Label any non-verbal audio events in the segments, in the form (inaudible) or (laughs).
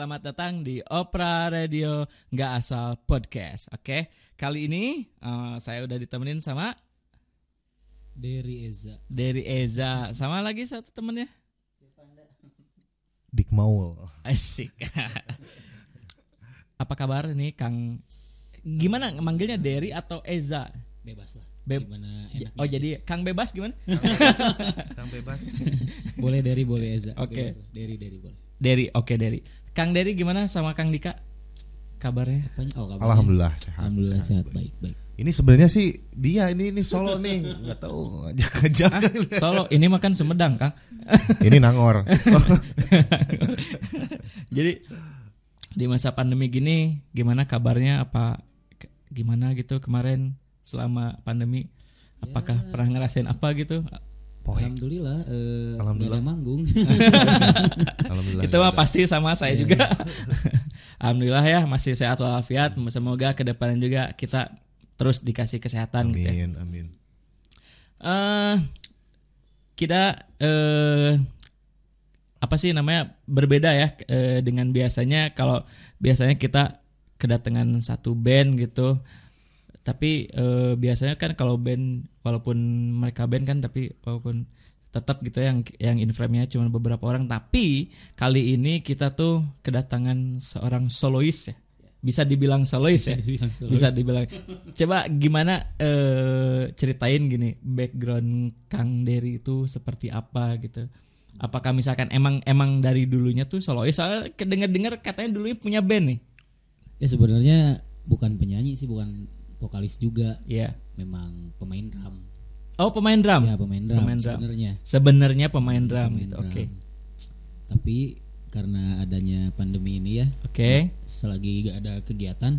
Selamat datang di Opera Radio Nggak Asal Podcast. Oke, kali ini eh, saya udah ditemenin sama Dari Eza. Dari Eza, sama lagi satu temennya. Dik Maul. Asik. Apa kabar nih Kang? Gimana manggilnya Derry atau Eza? Bebas lah. Beb- Gimana enaknya. Oh jadi Kang bebas gimana? Kang bebas. boleh dari boleh Eza. Oke. Bebas lah. Dari dari boleh. Derry, oke Derry. Kang Derry gimana sama Kang Dika? Kabarnya? Oh, kabarnya. Alhamdulillah sehat. Alhamdulillah sehat, baik baik. Ini sebenarnya sih dia ini ini solo nih, nggak tahu ajak-ajak. Ah, Solo, ini makan Sumedang Kang. ini Nangor. (laughs) Jadi di masa pandemi gini gimana kabarnya apa gimana gitu kemarin selama pandemi apakah pernah ngerasain apa gitu Poek. Alhamdulillah eh Alhamdulillah. ada manggung. Alhamdulillah. itu mah pasti sama saya juga (laughs) alhamdulillah ya masih sehat walafiat semoga ke depannya juga kita terus dikasih kesehatan gitu ya. Amin, amin. eh kita eh apa sih namanya berbeda ya eh, dengan biasanya kalau biasanya kita kedatangan satu band gitu tapi eh, biasanya kan kalau band walaupun mereka band kan tapi walaupun tetap gitu yang yang in frame-nya cuma beberapa orang. Tapi kali ini kita tuh kedatangan seorang solois ya. Bisa dibilang solois ya. Dibilang solo. bisa dibilang. Coba gimana eh, ceritain gini background Kang Dery itu seperti apa gitu. Apakah misalkan emang emang dari dulunya tuh solois? Soalnya kedenger dengar katanya dulunya punya band nih. Ya sebenarnya bukan penyanyi sih, bukan vokalis juga. Iya Memang pemain drum. oh pemain drum Ya pemain drum Pemain drum. sebenarnya. sebenarnya pemain drum Pemain gitu drum. oke Tapi karena adanya pandemi ini ya, oke selagi gak ada kegiatan,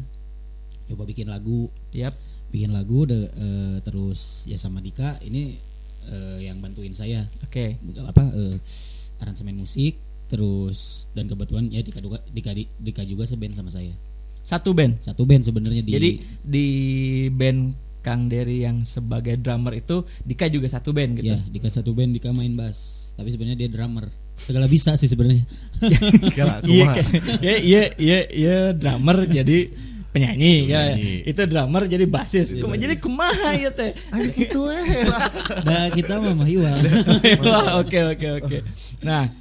coba bikin lagu. yap bikin lagu de- eh, terus ya sama Dika ini eh, yang bantuin saya oke apa eh, aransemen musik terus dan kebetulan ya Dika juga Dika, Dika juga seband sama saya satu band satu band sebenarnya di jadi di band Kang Dery yang sebagai drummer itu Dika juga satu band gitu ya Dika satu band Dika main bass tapi sebenarnya dia drummer segala bisa sih sebenarnya (laughs) Iya, iya, iya, iya, iya, drummer jadi penyanyi, ya. Penyanyi. Itu drummer jadi basis. Kuma- jadi kumaha ya teh. (laughs) Gitu eh. (laughs) nah kita mah mahiwal Wah, oke oke oke. Nah,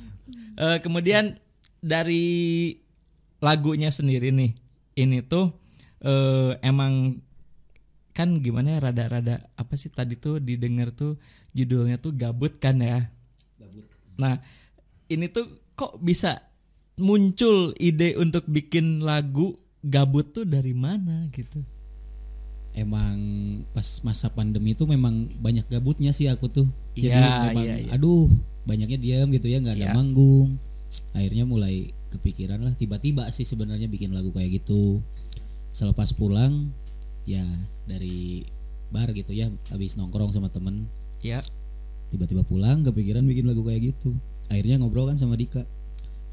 eh, kemudian dari lagunya sendiri nih, ini tuh eh, emang kan gimana ya rada-rada apa sih tadi tuh didengar tuh judulnya tuh gabut kan ya. Nah, ini tuh kok bisa muncul ide untuk bikin lagu gabut tuh dari mana gitu? emang pas masa pandemi itu memang banyak gabutnya sih aku tuh jadi Iya, memang iya, iya. aduh banyaknya diam gitu ya nggak ada Iya. manggung akhirnya mulai kepikiran lah. Tiba-tiba sih sebenarnya bikin lagu kayak gitu. Selepas pulang ya dari bar gitu ya habis nongkrong sama temen. Ya, tiba-tiba pulang kepikiran bikin lagu kayak gitu. Akhirnya ngobrol kan sama Dika.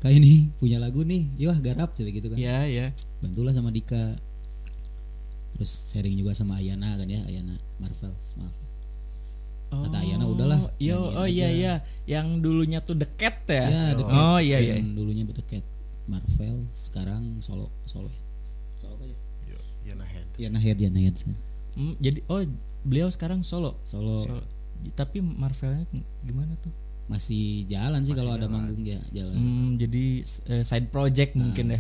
Kayak ini punya lagu nih. Yuk garap jadi gitu kan. Ya, ya. bantulah sama Dika. Terus sharing juga sama Ayana kan ya Ayana Marvel maaf Kata Ayana, udahlah, Yo, oh iya aja. iya, yang dulunya tuh deket ya. ya deket Oh iya iya. Band dulunya berdeket Marvel sekarang solo solo solo apa ya Ya nah head. ya Nahed ya Nahed Hmm, jadi oh beliau sekarang solo. solo Solo. Tapi Marvelnya gimana tuh? masih jalan sih kalau ada manggung ya jalan Hmm, jadi eh, side project mungkin ya.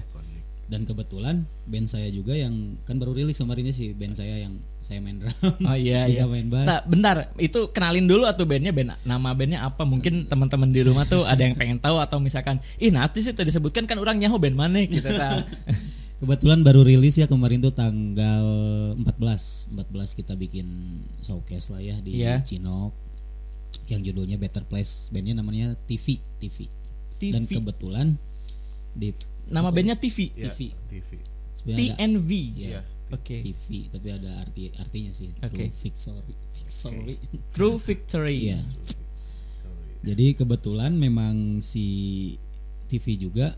Dan kebetulan band saya juga yang kan baru rilis kemarinnya sih band saya yang saya main drum Oh iya (laughs) iya. Main bass Nah, bentar, itu kenalin dulu atau bandnya band nama bandnya apa? Mungkin teman-teman di rumah tuh ada yang pengen tahu atau misalkan, ih nanti sih tadi disebutkan kan orang nyaho band mana gitu ta. (laughs) Kebetulan baru rilis ya kemarin tuh tanggal 14 14 kita bikin showcase lah ya di Iya. Cinok yang judulnya Better Place bandnya namanya TV TV, dan TV. kebetulan di Nama bandnya TV. Ya, TV. TV. TNV. ya, Oke. TV tapi ada arti artinya sih Oke. True Victory Victory (laughs) True Victory. Iya. Jadi kebetulan memang si TV juga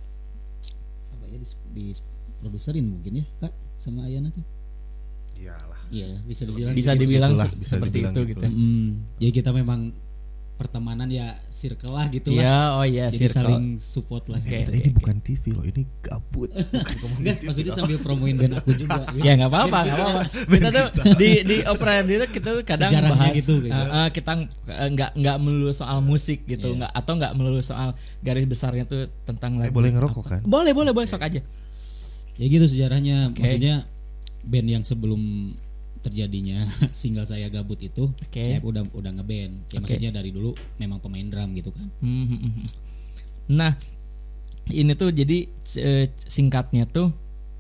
apa ya di, di produserin mungkin ya kak sama Ayana tuh. Iyalah. Iya bisa dibilang Bisa gitu. dibilang Itulah, se- bisa seperti dibilang itu gitu. gitu. Mm, jadi kita memang pertemanan ya circle lah gitu Iya, lah. oh iya, Jadi circle. saling support lah Oke. gitu. ini bukan TV loh, ini gabut. (laughs) Enggak, TV maksudnya sambil promoin band aku juga. (laughs) gitu. Ya nggak apa-apa, nggak apa-apa. Kita tuh di di opera itu kita tuh kadang Sejarahnya bahas gitu, gitu. uh, uh, kita nggak nggak melulu soal musik gitu, Iya. nggak atau nggak melulu soal garis besarnya tuh tentang Eh, lagu. boleh ngerokok kan? Boleh, boleh, boleh sok aja. Ya gitu sejarahnya. Oke. Maksudnya band yang sebelum terjadinya (laughs) single saya gabut itu, Oke. saya udah udah ngeband. Ya maksudnya dari dulu memang pemain drum gitu kan. Hmm, hmm, hmm. Nah, ini tuh jadi eh, singkatnya tuh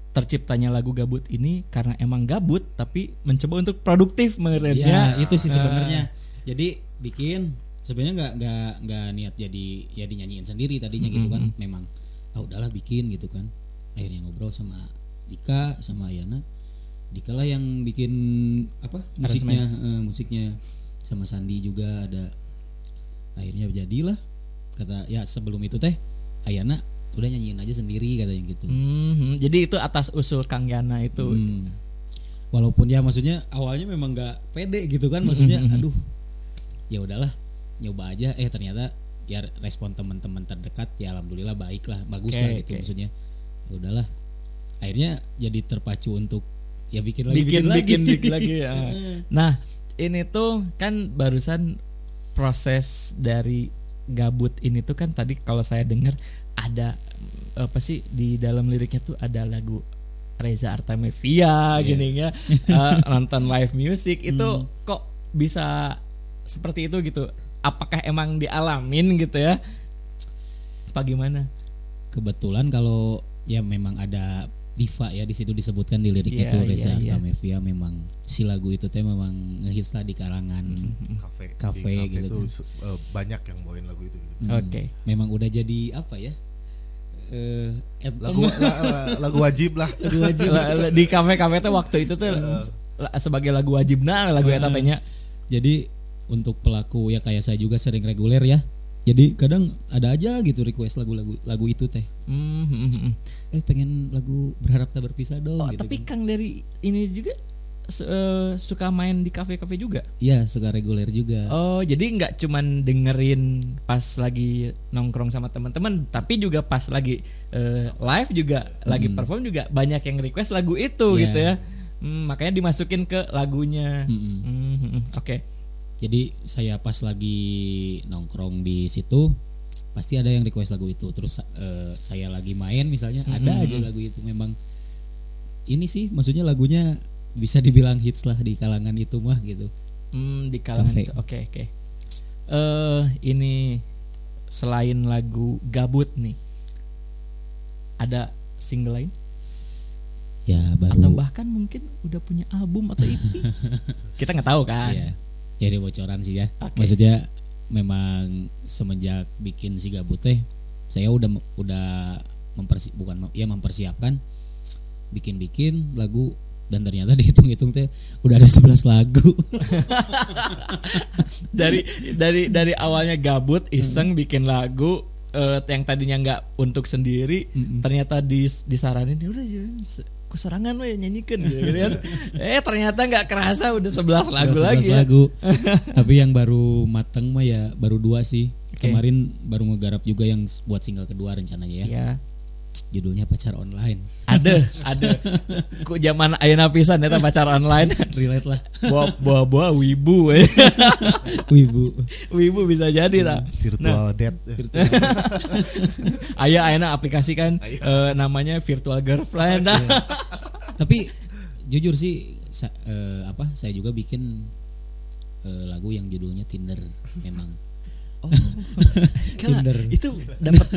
terciptanya lagu gabut ini karena emang gabut tapi mencoba untuk produktif Ya, menurutnya. itu sih Ah. sebenarnya. Jadi bikin sebenarnya nggak nggak nggak niat jadi ya dinyanyiin sendiri tadinya gitu kan. Memang ah udahlah bikin gitu kan. Akhirnya ngobrol sama Dika sama Ayana. Dika lah yang bikin apa musiknya eh, musiknya sama Sandi juga ada. Akhirnya jadilah kata ya sebelum itu teh Ayana udah nyanyiin aja sendiri katanya gitu. Hmm, hmm. jadi itu atas usul Kang Yana itu. Hmm. Walaupun ya maksudnya awalnya memang nggak pede gitu kan maksudnya aduh ya udahlah nyoba aja eh ternyata ya respon teman-teman terdekat ya alhamdulillah baik lah bagus Oke, lah gitu oke. maksudnya ya udahlah akhirnya jadi terpacu untuk ya bikin lagi bikin bikin, bikin, lagi bikin lagi ya. (laughs) Nah, ini tuh kan barusan proses dari gabut ini tuh kan tadi kalau saya dengar ada apa sih di dalam liriknya tuh ada lagu Reza Artamevia Iya. gini ya (laughs) nonton live music itu Hmm. kok bisa seperti itu gitu apakah emang dialamin gitu ya apa gimana kebetulan kalau ya memang ada Diva ya di situ disebutkan di liriknya Iya, tuh iya, Reza iya. Artamevia memang si lagu itu teh memang ngehits lah di kalangan Kafe, Kafe di gitu tuh kan. su- eh, banyak yang bawain lagu itu. gitu. Hmm, Oke. memang udah jadi apa ya eh anthem. Lagu la- la- lagu wajib lah. lagu wajib La- la- di kafe-kafe tuh waktu itu tuh la- sebagai lagu wajib nah lagu eta teh nya. Jadi untuk pelaku ya kayak saya juga sering reguler ya. Jadi kadang ada aja gitu request lagu-lagu lagu itu teh. Hmm, hmm, hmm. Eh pengen lagu berharap tak berpisah dong Oh, gitu. tapi kan. Kang dari ini juga eh, suka main di kafe-kafe juga. Iya, suka reguler juga. Oh, jadi nggak cuman dengerin pas lagi nongkrong sama teman-teman, tapi juga pas lagi eh, live juga, lagi perform juga banyak yang request lagu itu Iya. gitu ya. Hmm, makanya dimasukin ke lagunya. Hmm, hmm, hmm. Oke. Jadi saya pas lagi nongkrong di situ pasti ada yang request lagu itu. Terus eh, saya lagi main misalnya ada aja lagu itu memang ini sih maksudnya lagunya bisa dibilang hits lah di kalangan itu mah gitu. Hmm, di kalangan. Oke, oke. Eh, ini selain lagu Gabut nih. Ada single lain Ya baru atau bahkan mungkin udah punya album atau EP? (laughs) Kita nggak tahu kan. Iya. Jadi bocoran sih ya. Oke. Maksudnya memang semenjak bikin si gabut teh saya udah udah mempersi bukan ya mempersiapkan bikin-bikin lagu dan ternyata (laughs) dihitung-hitung teh udah ada 11 lagu. (laughs) dari dari dari awalnya gabut iseng bikin lagu eh, yang tadinya nggak untuk sendiri ternyata dis, disaranin "Ya udah ya, keserangan we nyanyikan gitu kan (laughs) eh ternyata nggak kerasa udah 11 lagu Udah 11 lagi ya lagu. (laughs) Tapi yang baru mateng mah ya baru dua sih. Oke. Kemarin baru ngegarap juga yang buat single kedua rencananya ya. ya Judulnya Pacar Online. ada (laughs) ada ku zaman ayeuna pisan eta pacar online Relate lah. bawa bawa bawa wibu we. (laughs) Wibu. wibu bisa jadi tak Virtual dead. (laughs) Aya ayeuna aplikasi kan eh, namanya virtual girlfriend Iya. Tapi jujur sih sa- eh, apa saya juga bikin eh, lagu yang judulnya Tinder memang. Oh, Kala, Tinder. itu dapat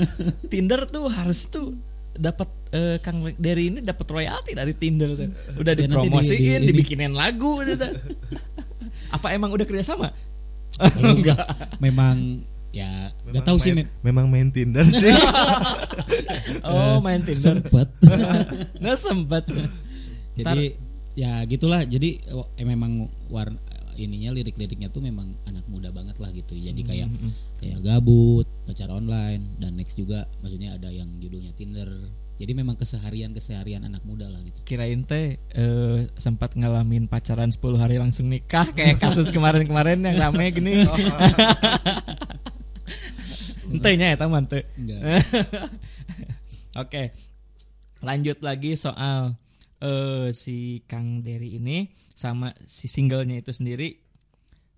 Tinder tuh harus tuh dapat eh, Kang dari ini dapat royalti dari Tinder tuh. Udah Ya, di- dipromosiin, di- ini. dibikinin lagu gitu. (laughs) Apa emang udah kerja sama? Enggak. Memang ya nggak tahu sih main, me- memang main Tinder sih. (laughs) (laughs) Oh, main Tinder. sempet. Nggak sempat. Jadi ya gitulah. Jadi eh, memang warna ininya lirik-liriknya tuh memang anak muda banget lah gitu. Jadi kayak kayak gabut, pacar online dan next juga maksudnya ada yang judulnya Tinder. Jadi memang keseharian keseharian anak muda lah gitu. Kirain teh eh, sempat ngalamin pacaran 10 hari langsung nikah (laughs) kayak kasus kemarin-kemarin yang rame gini. (laughs) (laughs) Entenya ya teman tuh. Oke. Lanjut lagi soal eh si Kang Dery ini sama si singlenya itu sendiri.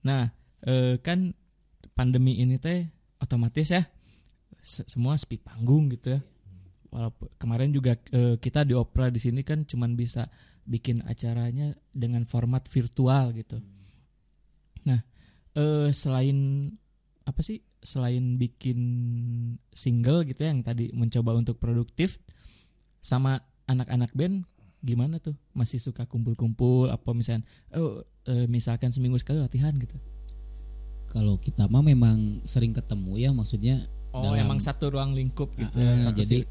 Nah, eh, kan pandemi ini teh otomatis ya se- semua sepi panggung gitu ya. Walaupun kemarin juga eh, kita di opera di sini kan cuman bisa bikin acaranya dengan format virtual gitu. Nah, eh selain apa sih? Selain bikin single gitu ya, yang tadi mencoba untuk produktif sama anak-anak band gimana tuh? Masih suka kumpul-kumpul apa misalnya oh eh, misalkan seminggu sekali latihan gitu. Kalau kita mah memang sering ketemu ya maksudnya Oh, Dalam- emang satu ruang lingkup gitu Ah, ya, satu jadi-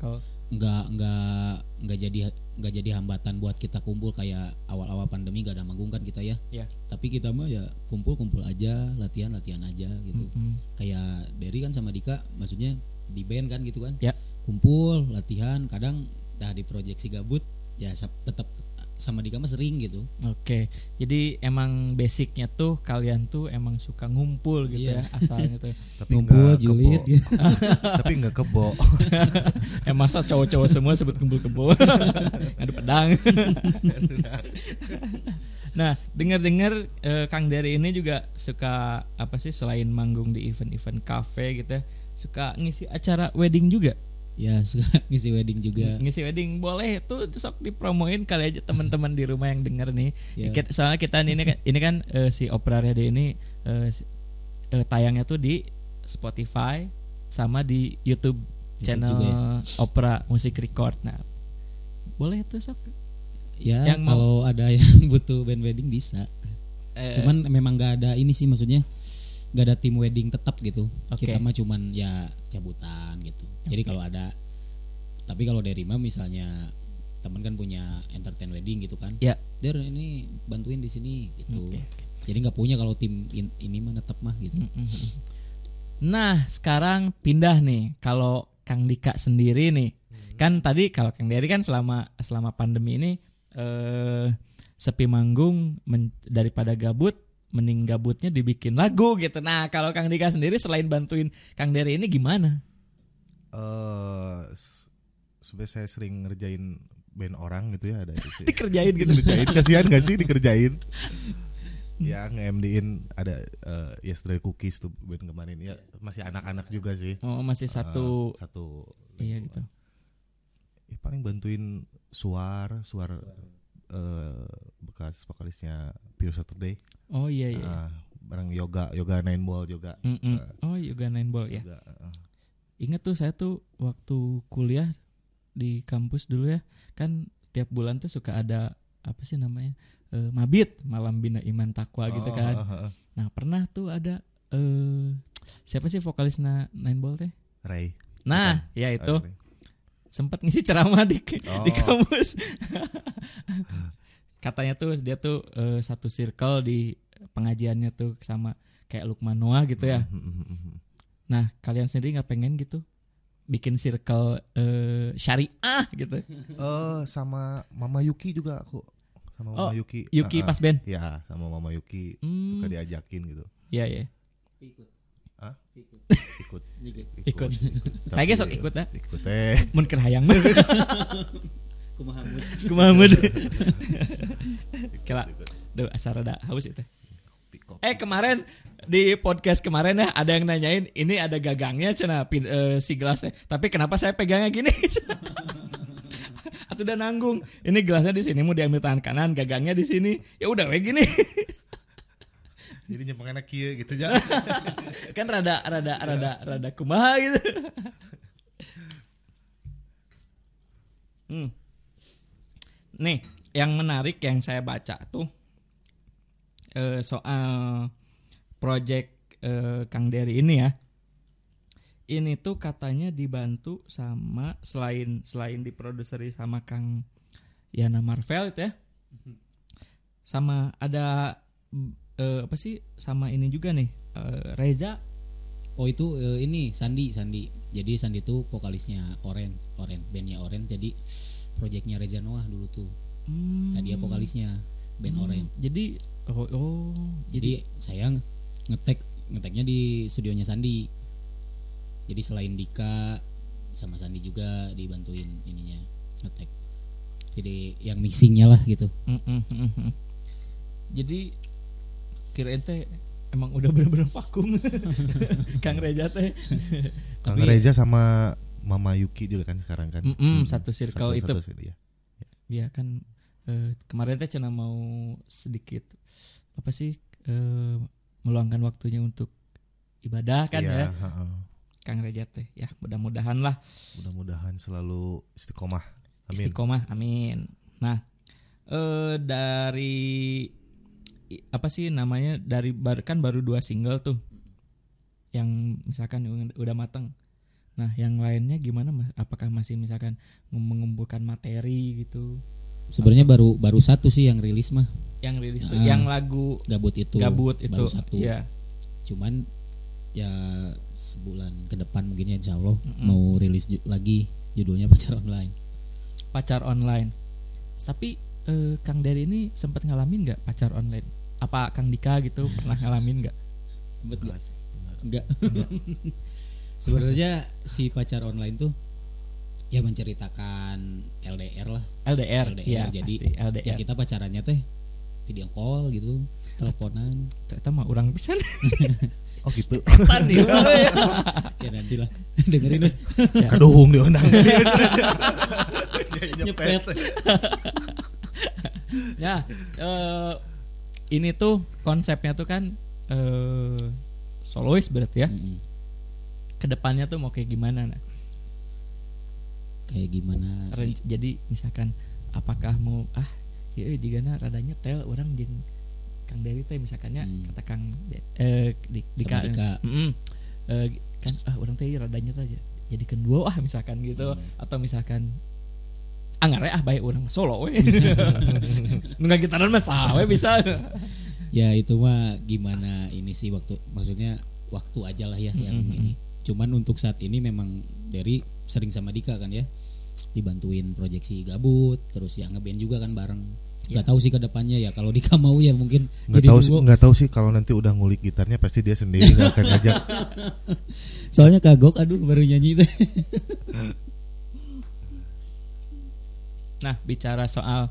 nggak nggak nggak jadi nggak jadi hambatan buat kita kumpul kayak awal-awal pandemi gak ada manggung kan kita ya. Iya. Tapi kita mah ya kumpul-kumpul aja, latihan-latihan aja gitu. Mm-mm. Kayak Derry kan sama Dika maksudnya di band kan gitu kan. Ya. Kumpul, latihan, kadang dah di proyeksi gabut ya tetap sama Dika mah sering gitu. Oke, jadi emang basicnya tuh kalian tuh emang suka ngumpul gitu Iya. ya asalnya (laughs) tuh. Tapi Ngumpul, kebo. julid gitu. (laughs) Tapi enggak kebo. (laughs) Eh masa cowok-cowok semua sebut kumpul-kumpul ngadu pedang. nah, dengar-dengar eh, Kang Dery ini juga suka apa sih selain manggung di event-event cafe gitu ya, suka ngisi acara wedding juga. Ya (laughs) suka ngisi wedding juga. Ngisi wedding boleh tuh sok dipromoin kali aja teman-teman di rumah yang denger nih. Ya. Kita- Soalnya kita ini kan ini kan eh, si Opera Radio ini eh, si- eh, tayangnya tuh di Spotify sama di YouTube YouTube channel ya. Opera Music Record. Nah, boleh tuh sok. Ya Yang mau- kalau ada yang (laughs) butuh band wedding bisa. Eh, Cuman memang gak ada ini sih maksudnya gak ada tim wedding tetap gitu. Oke. Kita mah cuman ya cabutan gitu. Jadi kalau ada tapi kalau dari mah misalnya teman kan punya entertain wedding gitu kan. Ya. Der ini bantuin di sini gitu. Oke, Jadi nggak punya kalau tim in- ini mah tetap mah gitu. Nah, sekarang pindah nih. Kalau Kang Dika sendiri nih, kan tadi kalau Kang Dery kan selama selama pandemi ini eh sepi manggung men- daripada gabut, mending gabutnya dibikin lagu gitu. Nah, kalau Kang Dika sendiri selain bantuin Kang Dery ini gimana? Eh s- sebenarnya saya sering ngerjain band orang gitu ya ada (laughs) sini. Dikerjain gitu. dikerjain kasihan gak sih dikerjain (laughs) ya nge-MD-in ada eh, Yesterday Cookies tuh band kemarin ya masih anak-anak juga sih Oh, masih satu Eh, satu iya gitu. Ya, paling bantuin Suar Suar eh, bekas vokalisnya Pure Saturday Oh iya iya. Ah, bareng yoga yoga nine ball juga Mm-mm. eh, Oh, Yoga Nine Ball ya. eh. Ingat tuh saya tuh waktu kuliah di kampus dulu ya kan tiap bulan tuh suka ada apa sih namanya Eh, mabit malam bina iman takwa gitu Oh, kan eh, eh, eh. nah pernah tuh ada eh siapa sih vokalis na Nine Ball teh Ray nah ya Eh, itu Ray. Sempat ngisi ceramah di di Oh. kampus (laughs) katanya tuh dia tuh eh, satu circle di pengajiannya tuh sama kayak Lukman Noah gitu ya. Nah, kalian sendiri nggak pengen gitu bikin circle eh, syariah gitu? Eh, sama Mama Yuki juga aku sama Oh, Mama Yuki Yuki Ah, ah. pas band. ya sama Mama Yuki Hmm, suka diajakin gitu iya iya. Hah? Ikut. ikut Ikut. Saya Tapi- gesok ikut dah. ikut teh Mun keur hayang (laughs) Kumaha mood. Kumaha mood. Kela. Duh, asal rada haus itu. Eh kemarin di podcast kemarin ya ada yang nanyain ini ada gagangnya cina pin- eh, si gelasnya. Tapi kenapa saya pegangnya gini? (laughs) Atau udah nanggung. Ini gelasnya di sini mau diambil tangan kanan, gagangnya di sini. Ya udah kayak gini. (laughs) jadi nyempeng enak kia gitu aja (laughs) kan rada rada rada rada kumaha gitu. hmm. Nih, yang menarik yang saya baca tuh eh, soal project eh, Kang Dery ini ya. Ini tuh katanya dibantu sama selain selain diproduseri sama Kang Yana Marvel itu ya. Sama ada eh, apa sih sama ini juga nih eh, Reza Oh itu eh, ini Sandi Sandi. Jadi Sandi itu vokalisnya Orange, Orange bandnya Orange. Jadi proyeknya Reza Noah dulu tuh. Hmm. Tadi ya vokalisnya band Hmm, Orange. Jadi oh, oh jadi Jadi saya ngetek ngeteknya di studionya Sandi. jadi selain Dika sama Sandi juga dibantuin ininya ngetek jadi yang mixingnya lah gitu Mm, mm, mm, mm. Jadi kirain teh emang udah bener-bener vakum (laughs) Kang Reja teh. Kang Reza sama Mama Yuki juga kan sekarang kan. Mm-mm, satu circle itu. satu- iya. Iya kan eh, kemarin teh cina mau sedikit apa sih eh, meluangkan waktunya untuk ibadah kan Iya, ya ha-ha. Kang Reja teh. Ya mudah-mudahan lah Mudah-mudahan selalu istiqomah. Amin. istiqomah amin. Nah eh dari apa sih namanya dari bar- kan baru dua single tuh yang misalkan udah matang. Nah yang lainnya gimana mas? Apakah masih misalkan mengumpulkan materi gitu? sebenarnya baru baru satu sih yang rilis mah Yang rilis tuh, Ah. yang lagu gabut itu gabut itu, baru satu Iya. cuman ya sebulan ke depan mungkin ya insya Allah Mm-mm. mau rilis ju- lagi judulnya pacar online pacar online. Tapi eh, Kang Dery ini sempat ngalamin nggak pacar online? Apa Kang Dika gitu pernah ngalamin nggak? Sempet Enggak nggak? (laughs) sebenarnya si pacar online tuh ya menceritakan LDR lah LDR, LDR, ya jadi pasti ya LDR. kita pacarannya teh video call gitu teleponan Ternyata mah orang bisa (laughs) Oh gitu. tadi. ya nantilah dengerin deh Ya. Kaduhung diundang. (laughs) nyepet Ya, eh, ini tuh konsepnya tuh kan eh solois berarti ya. Mm-mm. Ke depannya tuh mau kayak gimana? Nah, kayak gimana Ren- jadi misalkan apakah mau ah ya jika radanya tel orang jeung Kang Dewi teh misalkannya Hmm. kata Kang eh di, Sama Dika, Dika. Mm-mm. Eh, kan ah orang teh radanya teh jadi kedua ah misalkan gitu Hmm. atau misalkan anggar ah baik orang solo we (laughs) nggak gitaran mah saha we bisa. Ya itu mah gimana ini sih waktu maksudnya waktu aja lah ya yang Mm-mm. ini. Cuman untuk saat ini memang dari sering sama Dika kan ya. Dibantuin proyeksi gabut terus ya ngeband juga kan bareng. Nggak Ya. tahu sih ke depannya ya kalau Dika mau ya mungkin Nggak jadi tahu sih, nggak tahu sih kalau nanti udah ngulik gitarnya pasti dia sendiri nggak akan ngajak. (laughs) soalnya kagok aduh baru nyanyi teh (laughs) Nah, bicara soal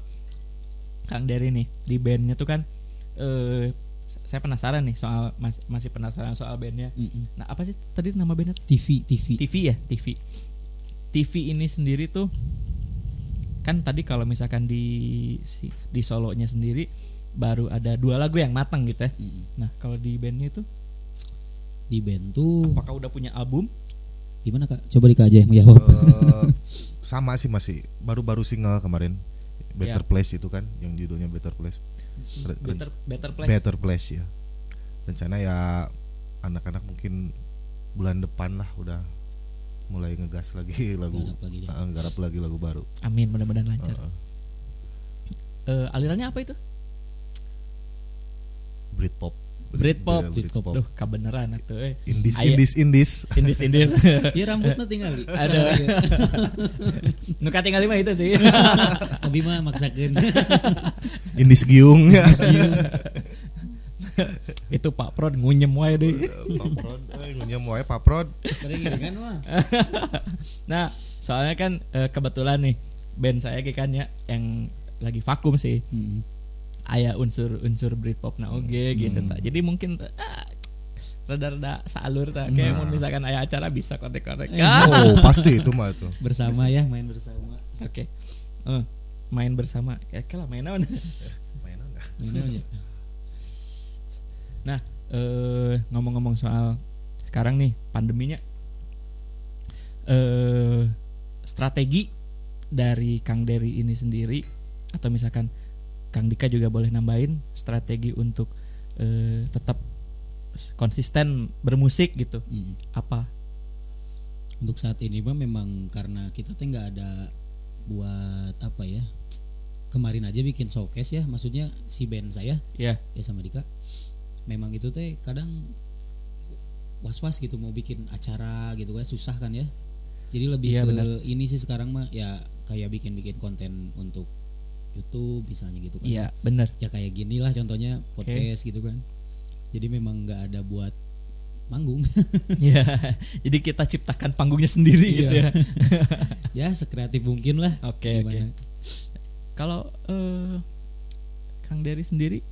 Kang Dery nih di bandnya tuh kan eh saya penasaran nih soal mas- masih penasaran soal bandnya. Mm-mm. Nah, apa sih tadi nama bandnya? TV TV TV ya, TV. TV ini sendiri tuh kan tadi kalau misalkan di si- di solonya sendiri baru ada dua lagu yang matang gitu ya. Mm-mm. Nah, kalau di bandnya itu di band tuh apakah udah punya album? Gimana kak coba Dika aja yang menjawab Eh, (laughs) sama sih masih baru-baru single kemarin Better Ya. Place itu kan yang judulnya Better Place. Re- Better Better Place. Better Place ya. Rencana ya anak-anak mungkin bulan depan lah udah mulai ngegas lagi (laughs) lagu Garap lagi deh. Ah, garap lagi lagu baru. Amin, mudah-mudahan lancar. Heeh. Eh, alirannya apa itu? Britpop. Britpop. Britpop. Duh, kebenaran atuh eh. Indis, indis, indis. Indis indis. (laughs) ya rambutnya tinggal Li. Ada. (laughs) nu katingal mah itu sih. (laughs) Abi mah maksakeun Indis giung ya. itu Pak Prod ngunyem wae deh. Paprod, eh, ngunyah wae paprod. Bari giringan mah Nah, soalnya kan eh, kebetulan nih band saya ge kan ya yang lagi vakum sih. Mm-mm. Aya unsur-unsur Britpop na oge gitu tak. Jadi mungkin ah, rada-rada salur tak kayak mau misalkan aya acara bisa kontek-kontek. Ah, Oh, (laughs) pasti itu mah tuh. bersama ya main bersama Oke. Eh, main bersama. Ya lah main naon. Main aja. Nah, eh ngomong-ngomong soal sekarang nih pandeminya, eh strategi dari Kang Dery ini sendiri atau misalkan Kang Dika juga boleh nambahin strategi untuk eh, tetap konsisten bermusik gitu. Mm. Apa? Untuk saat ini mah memang karena kita teh nggak ada buat apa ya kemarin aja bikin showcase ya maksudnya si band saya Ya, ya sama Dika memang itu teh kadang was-was gitu mau bikin acara gitu kan susah kan ya jadi lebih Iya, ke benar. ini sih sekarang mah ya kayak bikin-bikin konten untuk YouTube misalnya gitu kan. Iya bener. ya kayak gini lah contohnya podcast gitu kan. Jadi memang nggak ada buat manggung (laughs) ya jadi kita ciptakan panggungnya sendiri Iya. gitu ya. (laughs) Ya sekreatif mungkin lah. Oke oke. Gimana? kalau eh, Kang Dery sendiri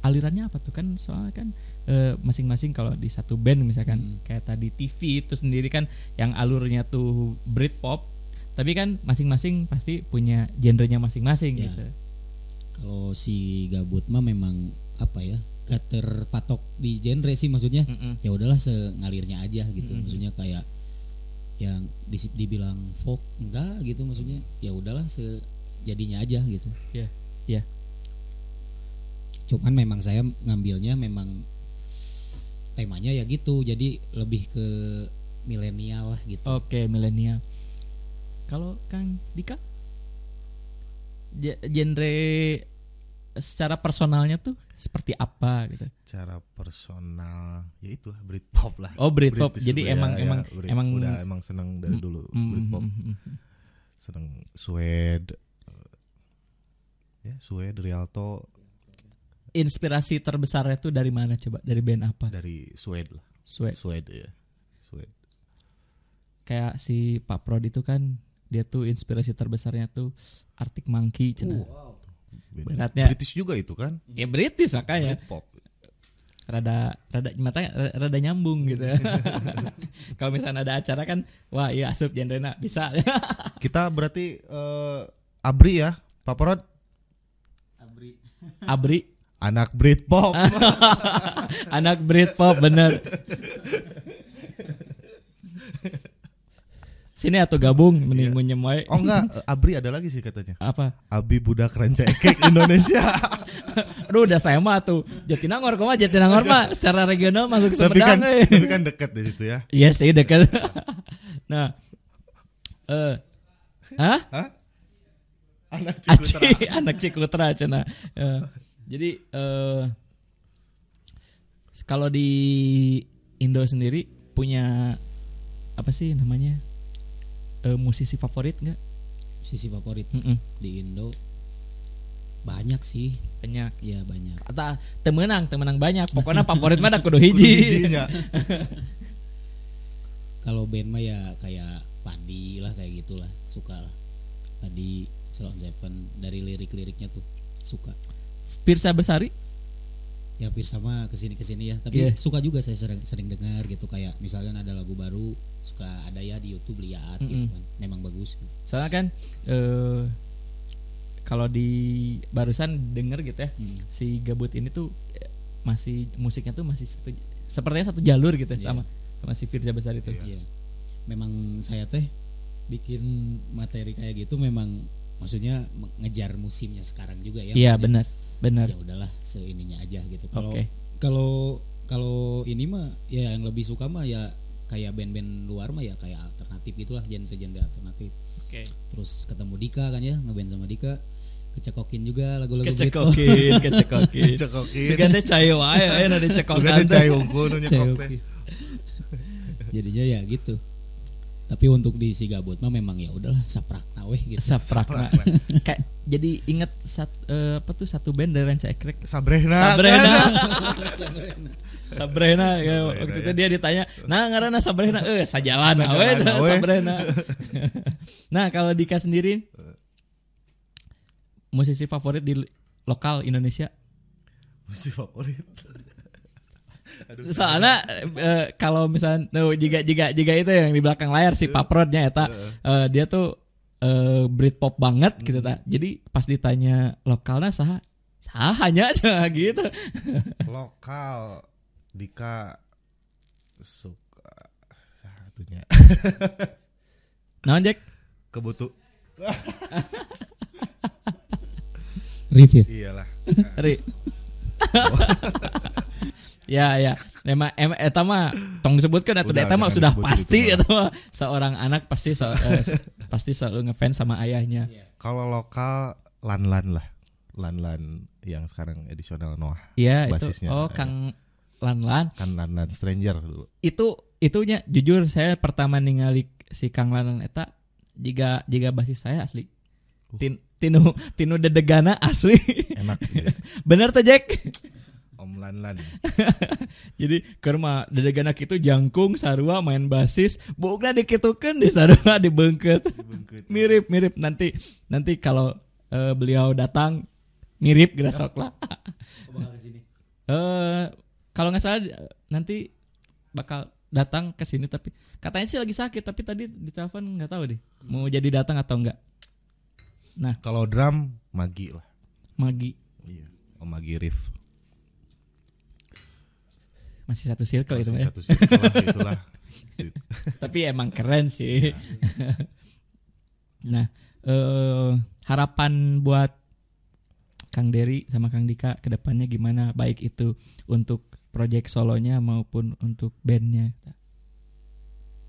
alirannya apa tuh? Kan soalnya kan eh, masing-masing kalau di satu band misalkan Hmm. kayak tadi TV itu sendiri kan yang alurnya tuh Britpop tapi kan masing-masing pasti punya genrenya masing-masing Ya. gitu kalau si gabut mah memang apa ya gak terpatok di genre sih maksudnya Mm-mm. ya udahlah sengalirnya aja gitu Mm-mm. maksudnya kayak yang di- dibilang folk enggak gitu maksudnya ya udahlah sejadinya aja gitu Iya, iya. cuman memang saya ngambilnya memang temanya ya gitu jadi lebih ke milenial lah gitu Oke, milenial. Kalau Kang Dika, Ge- genre secara personalnya tuh seperti apa gitu? Secara personal ya itu lah Britpop lah. Oh, Britpop. British Jadi ya, emang ya, emang Brit- emang udah emang seneng dari dulu Mm, Britpop. mm, mm, mm. Seneng Suede. Ya, Suede, Rialto Inspirasi terbesarnya tuh dari mana coba? Dari band apa? dari Suede lah. Sweat. Suede ya. Suede. Kayak si Pak Prod itu kan dia tuh inspirasi terbesarnya tuh Arctic Monkey cenah. Band- Beratnya. British juga itu kan? Ya British makanya. Britpop. rada rada matanya rada, nyambung gitu. (laughs) Kalau misalnya ada acara kan, wah iya asup genrena bisa. (laughs) Kita berarti eh, Abri ya, Pak Porod Abri anak Britpop. (laughs) anak Britpop bener. Sini atau gabung mending ngunyem wae. Oh enggak, eh, Abri ada lagi sih katanya. Apa? Abi budak ranca ekek Indonesia. (laughs) Aduh udah saya mah tuh Jatinangor kok mah Jatinangor mah secara regional masuk tapi kan Sumedang. eh. tapi kan dekat di situ ya. Iya sih dekat. (laughs) nah, eh, hah? Hah? Anak Aci, Cikutra. (laughs) anak Cikutra cina. Eh, jadi eh kalau di Indo sendiri punya apa sih namanya Eh, musisi favorit nggak? sisi favorit Mm-mm, di Indo banyak sih Banyak. ya banyak Kata temenang, temenang banyak. Pokoknya (laughs) favorit mana kudu hiji. (laughs) Kalau band mah ya kayak Padi lah kayak gitulah suka lah Padi Salon Seven dari lirik-liriknya tuh suka Pirsa Besari? Ya hampir sama ke sini ke sini ya tapi Iya. suka juga saya sering sering dengar gitu kayak misalkan ada lagu baru suka ada ya di YouTube lihat gitu Mm-mm. kan memang bagus gitu. Soalnya kan eh kalau di barusan denger gitu ya, Hmm. si Gabut ini tuh eh, masih musiknya tuh masih satu, sepertinya satu jalur gitu ya, Iya. sama sama si Firza Besar itu. Iya. memang saya teh bikin materi kayak gitu memang maksudnya ngejar musimnya sekarang juga ya Iya maksudnya. benar, benar. ya udahlah seininya aja gitu kalau Oke. kalau kalau ini mah ya yang lebih suka mah ya kayak band-band luar mah ya kayak alternatif gitulah genre-genre alternatif Oke. terus ketemu Dika kan ya ngeband sama Dika kecekokin juga lagu-lagu. (laughs) Kecekokin, kecekokin. Cekokin. Sugan teh cayo wae aya na Juga dicekokan ada teh. cai unggul nu nyekok teh. Cekokin. jadinya ya gitu tapi untuk di si gabut mah memang ya udahlah saprak weh gitu Saprakna. (laughs) Kayak jadi inget sat, eh, apa tuh satu band dari Ranca Ekrek. Sabrina. Sabrina. (laughs) (laughs) Sabrina ya, Sabrina, waktu ya. itu dia ditanya, "Nah, ngaranna Sabrina?" Eh, sajalan Sajalan we we. Sabrina. nah, kalau Dika sendiri musisi favorit di lokal Indonesia? Musik favorit. Aduh. Soalnya eh, kalau misalnya tuh jika jika jika itu yang di belakang layar si Paprodnya eta eh, dia tuh eh, Britpop banget gitu tak. Jadi pas ditanya lokalnya saha sahanya aja (laughs) gitu. lokal Dika suka satunya (laughs) Nah, Jack. kebutu review iyalah Ri. (laughs) ya ya. Emang emang eta mah tong disebutkan atau Udah, eta mah jangan sudah pasti gitu, atau seorang anak pasti so- eh, pasti selalu ngefans sama ayahnya. Kalau lokal lan lan lah. Lan lan yang sekarang edisional Noah iya itu. Basisnya, oh ya. Kang Lan Lan kan lan lan stranger. Dulu itu itunya jujur saya pertama ningali si Kang Lan Lan eta jika jika basis saya asli. Uh. Tin, tinu tinu dedegana asli. Enak (laughs) bener tuh Jack (laughs) Lan-lan. (laughs) Jadi kerma dadegana itu jangkung sarua main basis, bukna dikitukeun di sarua (laughs) dibengket. Dibengket. mirip mirip nanti nanti kalau eh, beliau datang mirip geus sok lah. (laughs) Eh kalau nggak salah nanti bakal datang ke sini tapi katanya sih lagi sakit tapi tadi di telepon nggak tahu deh mau jadi datang atau enggak. Nah, Kalau drum Magi lah. Magi Iya. Om Magi Riff. Masih satu circle itu Masih ya. Satu circle lah itulah. (laughs) tapi emang keren sih. (laughs) nah, eh harapan buat Kang Dery sama Kang Dika ke depannya gimana? Baik itu untuk project solonya maupun untuk bandnya.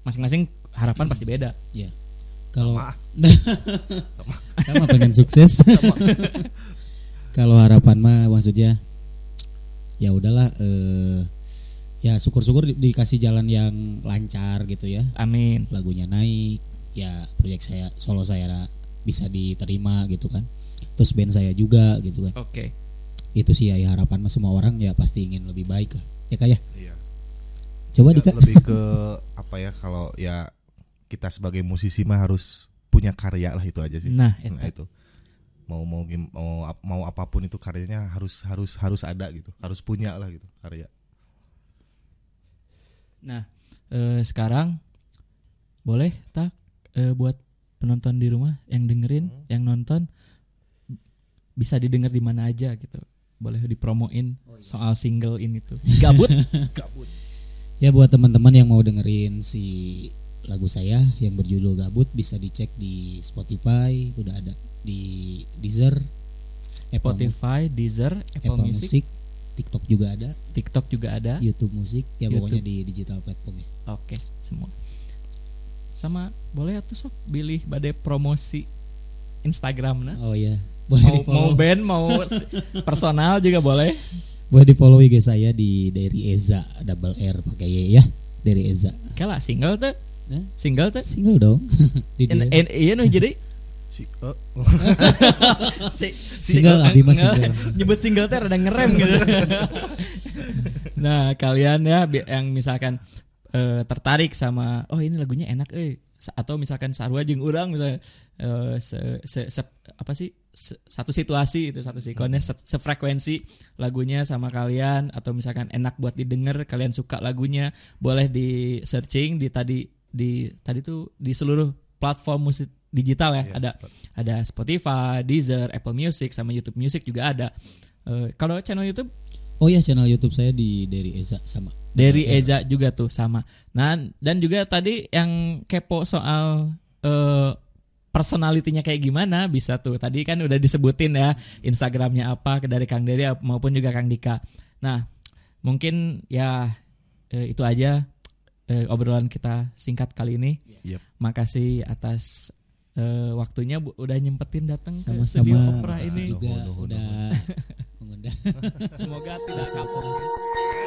Masing-masing harapan pasti beda. Ya. Kalau Sama. (laughs) sama pengen sukses. Kalau harapan mah maksudnya ya udahlah eh ya syukur-syukur di- dikasih jalan yang lancar gitu ya. Amin. Lagunya naik, ya proyek saya solo saya bisa diterima gitu kan. Terus band saya juga gitu kan. Oke. Itu sih ya, ya harapan mah semua orang ya pasti ingin lebih baik lah. Ya kayak Iya. coba Ya, Dika. lebih ke (laughs) apa ya kalau ya kita sebagai musisi mah harus punya karya lah itu aja sih. Nah, Nah, itu. Mau mau mau mau apa pun itu karyanya harus harus harus ada gitu. Harus punya lah gitu karya. Nah, eh, sekarang boleh tak eh, buat penonton di rumah yang dengerin, yang nonton bisa didengar di mana aja gitu. Boleh dipromoin soal single ini tuh. (laughs) Gabut? Gabut. Ya buat teman-teman yang mau dengerin si lagu saya yang berjudul Gabut bisa dicek di Spotify, udah ada di Deezer, Apple, Spotify, Deezer, Apple, Apple Music, Music, TikTok juga ada, TikTok juga ada. YouTube Music, ya YouTube. pokoknya di digital platform ya. Oke, semua. Sama boleh atuh sok pilih badai promosi Instagram nah. Oh iya, boleh Mau, di mau band, mau personal juga boleh. boleh di follow IG saya di dari Eza double R pakai Y ya, dari Eza. Oke lah, single tuh. Single tuh. Single dong. (laughs) di iya nuh jadi Si eh, (laughs) si, Single, Abi mah single. (laughs) Nyebut single teh rada ngerem gitu. (laughs) nah, kalian ya yang misalkan eh, tertarik sama oh ini lagunya enak eh atau misalkan sarua jeung urang misalnya eh, se, se- se- apa sih se- satu situasi itu satu sikonnya se- sefrekuensi lagunya sama kalian atau misalkan enak buat didengar kalian suka lagunya boleh di searching di tadi di tadi tuh di seluruh platform musik digital ya Iya. ada ada Spotify, Deezer, Apple Music sama YouTube Music juga ada. Eh, kalau channel YouTube Oh ya channel YouTube saya di dari Eza sama. dari. Eza juga tuh sama. Nah, dan juga tadi yang kepo soal eh personalitinya kayak gimana bisa tuh. Tadi kan udah disebutin ya Instagramnya apa dari Kang Dery maupun juga Kang Dika. Nah, mungkin ya eh, itu aja eh, obrolan kita singkat kali ini. Yep. Makasih atas eh, waktunya Bu, udah nyempetin datang ke studio Opera ini. juga udah mengundang. Semoga tidak kapok. (laughs)